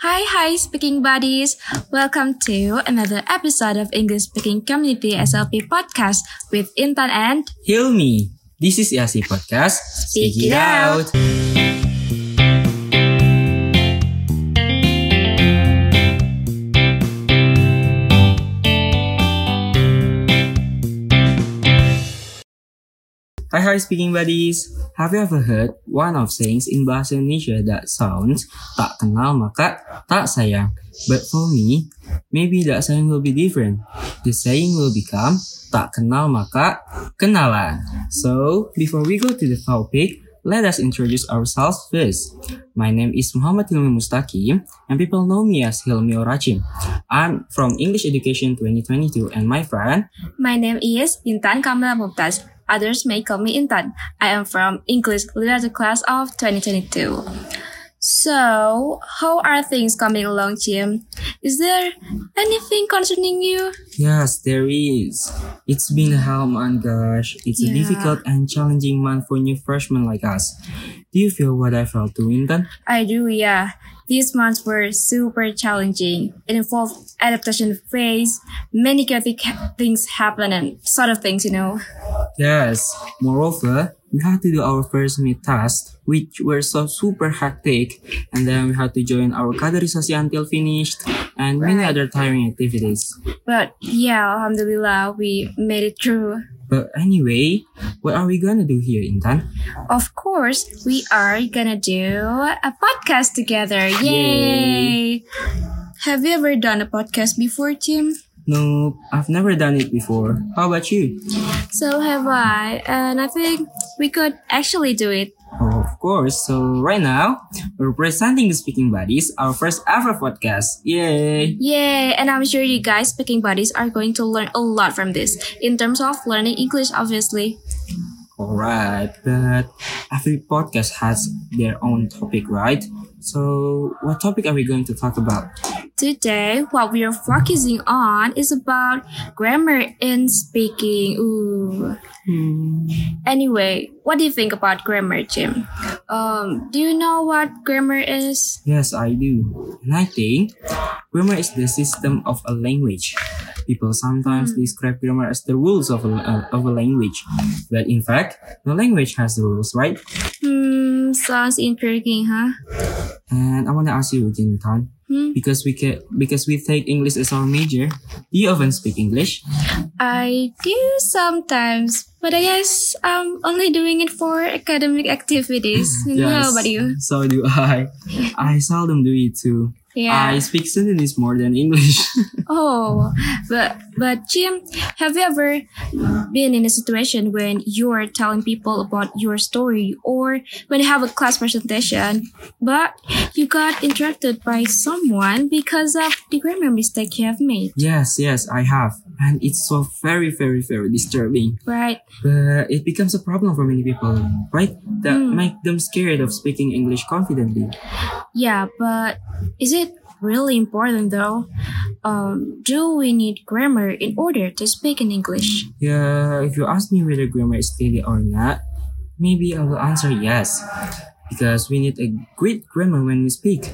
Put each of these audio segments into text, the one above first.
Hi, hi, speaking buddies. Welcome to another episode of English Speaking Community SLP podcast with Intan and Hilmi. This is ESC Podcast. Speak it out. Hi, hi, speaking buddies. Have you ever heard one of sayings in bahasa Indonesia that sounds tak kenal maka tak sayang? But for me, maybe that saying will be different. The saying will become tak kenal maka kenalan. So, before we go to the topic, let us introduce ourselves first. My name is Muhammad Hilmi Mustaqim, and people know me as Hilmi Orachim. I'm from English Education 2022, and my friend My name is Intan Kamala Mumtaz. Others may call me Intan. I am from English Literature class of 2022. So, how are things coming along, Jim? Is there anything concerning you? Yes, there is. It's been a hell month, gosh. It's a difficult and challenging month for new freshmen like us. Do you feel what I felt too, Intan? I do, yeah. These months were super challenging. It involved adaptation phase, many chaotic ha- things happen and sort of things, you know. Yes. Moreover, we had to do our first meet task, which were so super hectic, and then we had to join our kaderisasi until finished, and many other tiring activities. But yeah, alhamdulillah, we made it through. But anyway, what are we gonna do here, Intan? Of course, we are gonna do a podcast together. Yay! Yay. Have you ever done a podcast before, Jim? Nope, I've never done it before. How about you? So have I, and I think we could actually do it. Oh, of course. So right now, we're presenting the Speaking Buddies, our first ever podcast. Yay! Yay! And I'm sure you guys, speaking buddies, are going to learn a lot from this in terms of learning English, obviously. Alright, but every podcast has their own topic, right? So, what topic are we going to talk about? Today, what we are focusing on is about grammar in speaking. Ooh. Hmm. Anyway, what do you think about grammar, Jim? Um, do you know what grammar is? Yes, I do. And I think grammar is the system of a language. People sometimes describe grammar as the rules of a, uh, of a language, but in fact, no language has the rules, right? Hmm, sounds intriguing, huh? And I want to ask you, Jintan, Hmm? because we can, because we take English as our major, do you often speak English? I do sometimes, but I guess I'm only doing it for academic activities. How about you? So do I. I seldom do it too. Yeah. I speak Sundanese more than English. Oh, but but Jim, have you ever been in a situation when you're telling people about your story or when you have a class presentation, but you got interrupted by someone because of the grammar mistake you have made, yes, yes, I have. And it's so very, very, very disturbing. right? But it becomes a problem for many people, right? That Hmm. make them scared of speaking English confidently. Yeah, but is it really important though? Um, do we need grammar in order to speak in English? Yeah, if you ask me whether grammar is needed or not, maybe I will answer yes. Because we need a great grammar when we speak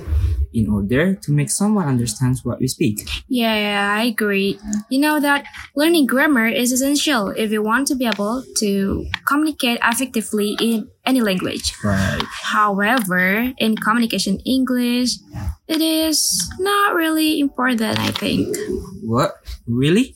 in order to make someone understand what we speak. Yeah, yeah, I agree. You know that learning grammar is essential if you want to be able to communicate effectively in any language. Right. However, in communication English, it is not really important, I think. What? Really?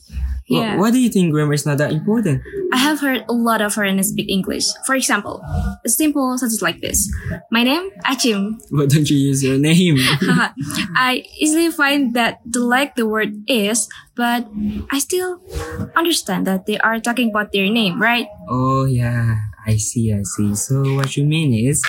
Yeah. Why do you think grammar is not that important? I have heard a lot of foreigners speak English. For example, a simple sentence like this. My name, Achim. Why don't you use your name? I easily find that they like the word is, but I still understand that they are talking about their name, right? oh yeah, I see, I see. So what you mean is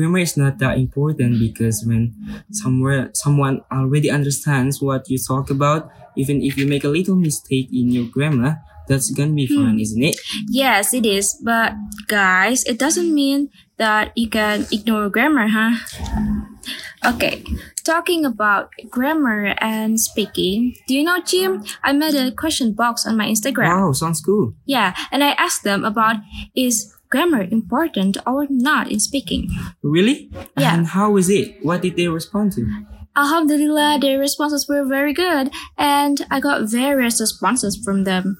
grammar is not that important because when somewhere someone already understands what you talk about, even if you make a little mistake in your grammar, that's gonna be fine, hmm. isn't it? Yes, it is. But guys, it doesn't mean that you can ignore grammar, huh? Okay, talking about grammar and speaking, do you know, Jim? I made a question box on my Instagram. Wow, sounds cool. Yeah, and I asked them about is grammar important or not in speaking? Really? Yeah. And how is it? What did they respond to? Alhamdulillah, their responses were very good, and I got various responses from them.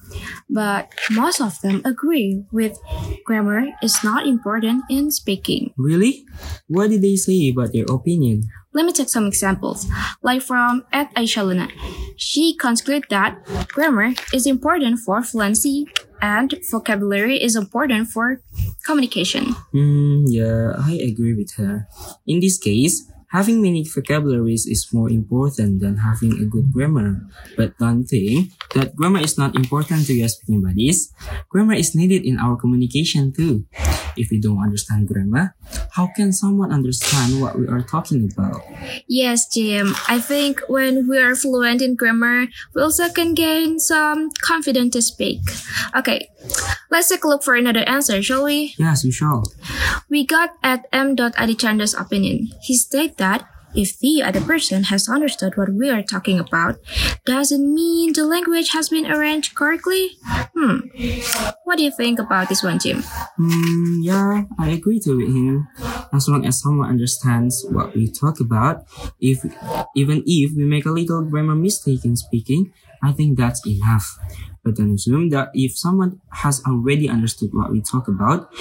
But most of them agree with grammar is not important in speaking. Really? What did they say about their opinion? Let me take some examples, like from at Aisha Luna. She concluded that grammar is important for fluency and vocabulary is important for communication. Hmm, yeah, I agree with her. In this case, having many vocabularies is more important than having a good grammar. But don't think that grammar is not important to your speaking buddies. Grammar is needed in our communication too. If we don't understand grammar, how can someone understand what we are talking about? Yes, Jim. I think when we are fluent in grammar, we also can gain some confidence to speak. Okay, let's take a look for another answer, shall we? Yes, we shall. We got at m.adichandra's opinion. He stated that if the other person has understood what we are talking about, doesn't mean the language has been arranged correctly. Hmm. What do you think about this one, Jim? Hmm, yeah, I agree to with him. As long as someone understands what we talk about, if even if we make a little grammar mistake in speaking, I think that's enough. But don't assume that if someone has already understood what we talk about,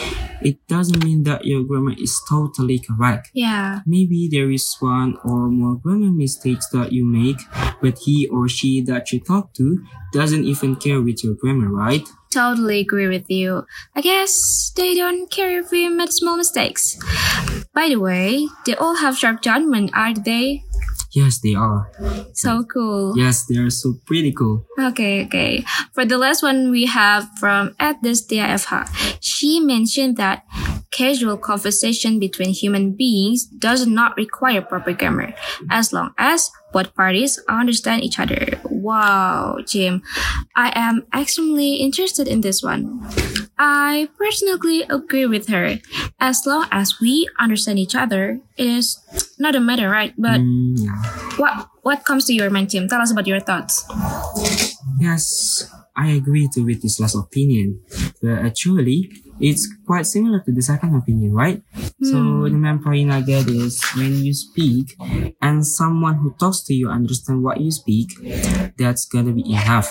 it doesn't mean that your grammar is totally correct. Yeah. Maybe there is one or more grammar mistakes that you make, but he or she that you talk to doesn't even care with your grammar, right? Totally agree with you. I guess they don't care if we made small mistakes. By the way, they all have sharp judgment, aren't they? Yes, they are. So cool. Yes, they are so pretty cool. Okay, okay. For the last one we have from at this DIFH. She mentioned that casual conversation between human beings does not require proper grammar as long as both parties understand each other. Wow, Jim. I am extremely interested in this one. I personally agree with her. As long as we understand each other, it is not a matter, right? But Mm, what what comes to your mind, Jim? Tell us about your thoughts. Yes, I agree to with this last opinion. But actually, it's quite similar to the second opinion, right? So the main point I get is when you speak and someone who talks to you understand what you speak, that's gonna be enough.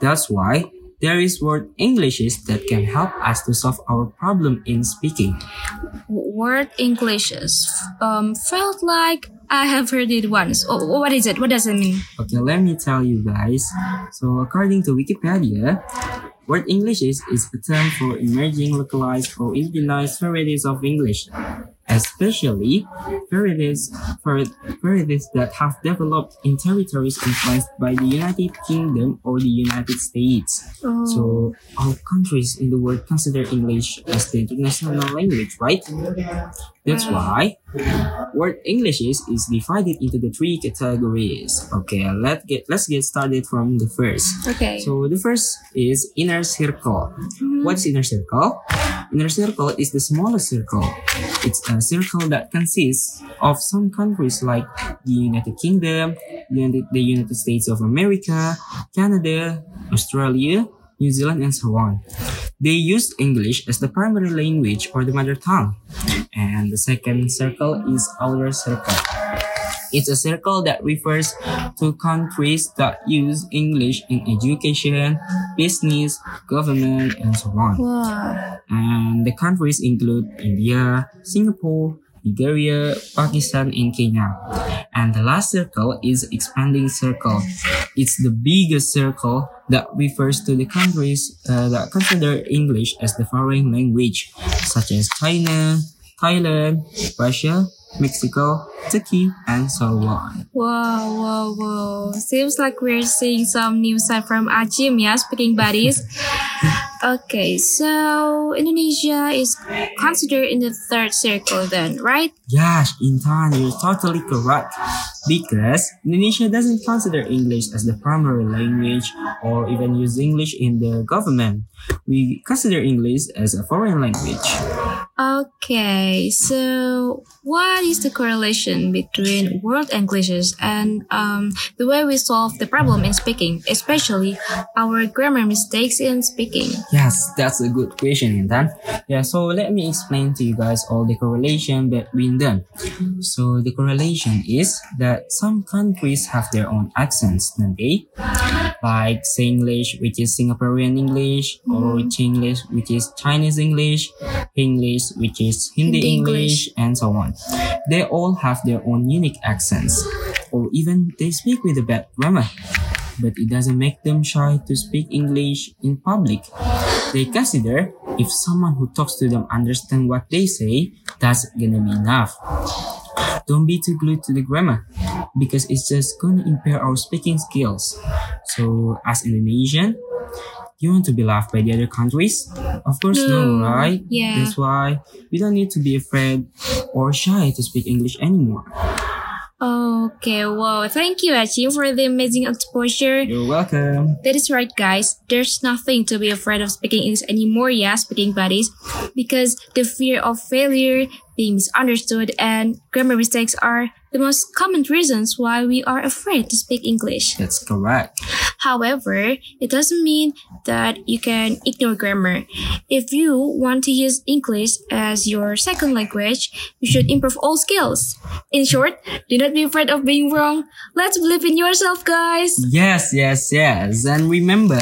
That's why there is world Englishes that can help us to solve our problem in speaking. World Englishes um felt like I have heard it once. Oh, what is it? What does it mean? Okay, let me tell you guys. So according to Wikipedia, world Englishes is a term for emerging localized or indigenized varieties of English, especially varieties, var- varieties that have developed in territories influenced by the United Kingdom or the United States. Oh. So all countries in the world consider English as the international language, right? That's why world English is is divided into the three categories. Okay, let's get let's get started from the first. okay. So the first is inner circle. Mm-hmm. What is inner circle? Inner circle is the smallest circle. It's a circle that consists of some countries like the United Kingdom, the United States of America, Canada, Australia, New Zealand, and so on. They use English as the primary language or the mother tongue. And the second circle is outer circle. It's a circle that refers to countries that use English in education, business, government, and so on. wow. And the countries include India, Singapore, Nigeria, Pakistan, and Kenya. And the last circle is expanding circle. It's the biggest circle that refers to the countries uh, that consider English as the foreign language, such as China, Thailand, Russia, Mexico, Turkey, and so on. Wow, wow, wow. Seems like we're seeing some new side from Ajim, yeah, speaking buddies. okay, so Indonesia is considered in the third circle then, right? Yes, Intan, you're totally correct. Because Indonesia doesn't consider English as the primary language or even use English in the government. We consider English as a foreign language. Okay, so what is the correlation between world Englishes and um, the way we solve the problem in speaking, especially our grammar mistakes in speaking? Yes, that's a good question, Intan. Yeah, so let me explain to you guys all the correlation between them. So the correlation is that some countries have their own accents, don't they? Like Singlish, which is Singaporean English, or mm-hmm. Chinglish, which is Chinese English, Hinglish, which is Hindi, Hindi English, and so on. They all have their own unique accents, or even they speak with a bad grammar. But it doesn't make them shy to speak English in public. They consider if someone who talks to them understand what they say, that's gonna be enough. Don't be too glued to the grammar because it's just gonna impair our speaking skills. So, as Indonesian, you want to be loved by the other countries? Of course, no, No, right? yeah. That's why we don't need to be afraid or shy to speak English anymore. Okay, wow, thank you, Achi, for the amazing exposure. You're welcome. That is right, guys. There's nothing to be afraid of speaking English anymore, yeah, speaking buddies, because the fear of failure, being misunderstood, and grammar mistakes are the most common reasons why we are afraid to speak English. That's correct. However, it doesn't mean that you can ignore grammar. If you want to use English as your second language, you should improve all skills. In short, do not be afraid of being wrong. Let's believe in yourself, guys. Yes, yes, yes. And remember,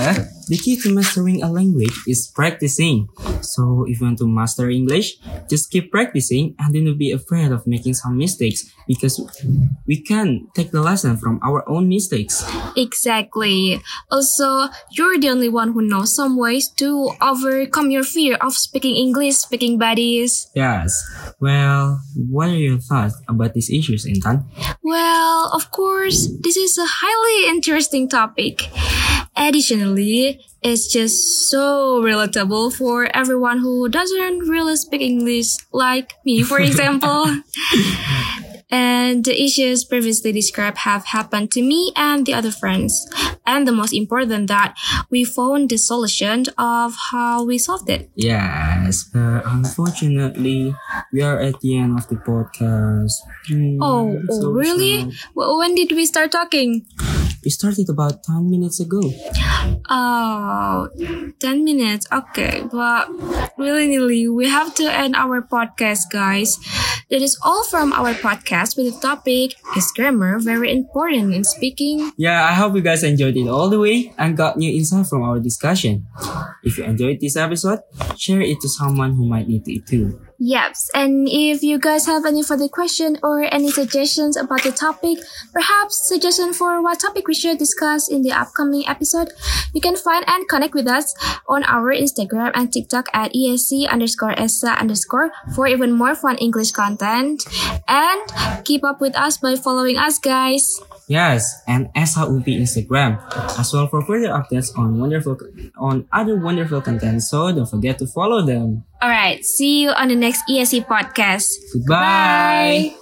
the key to mastering a language is practicing. So if you want to master English, just keep practicing and do not be afraid of making some mistakes because we can take the lesson from our own mistakes. Exactly. Also, you're the only one who knows some ways to overcome your fear of speaking English, speaking buddies. Yes. Well, what are your thoughts about these issues, Intan? Well, of course, this is a highly interesting topic. Additionally, it's just so relatable for everyone who doesn't really speak English, like me, for example. and the issues previously described have happened to me and the other friends. And the most important that we found the solution of how we solved it. Yes, but unfortunately, we are at the end of the podcast. Hmm, Oh, oh so really? sad. Well, when did we start talking? We started about 10 minutes ago. Oh, 10 minutes. Okay, but really, really, we have to end our podcast, guys. That is all from our podcast with the topic Is grammar very important in speaking? Yeah, I hope you guys enjoyed it all the way and got new insight from our discussion. If you enjoyed this episode, share it to someone who might need it too. Yes, and if you guys have any further question or any suggestions about the topic, perhaps suggestion for what topic we should discuss in the upcoming episode, you can find and connect with us on our Instagram and TikTok at ESC underscore ESA underscore for even more fun English content. And keep up with us by following us, guys. Yes, and SHUP Instagram as well for further updates on wonderful on other wonderful content. So don't forget to follow them. Alright, see you on the next ESC podcast. Goodbye. Bye.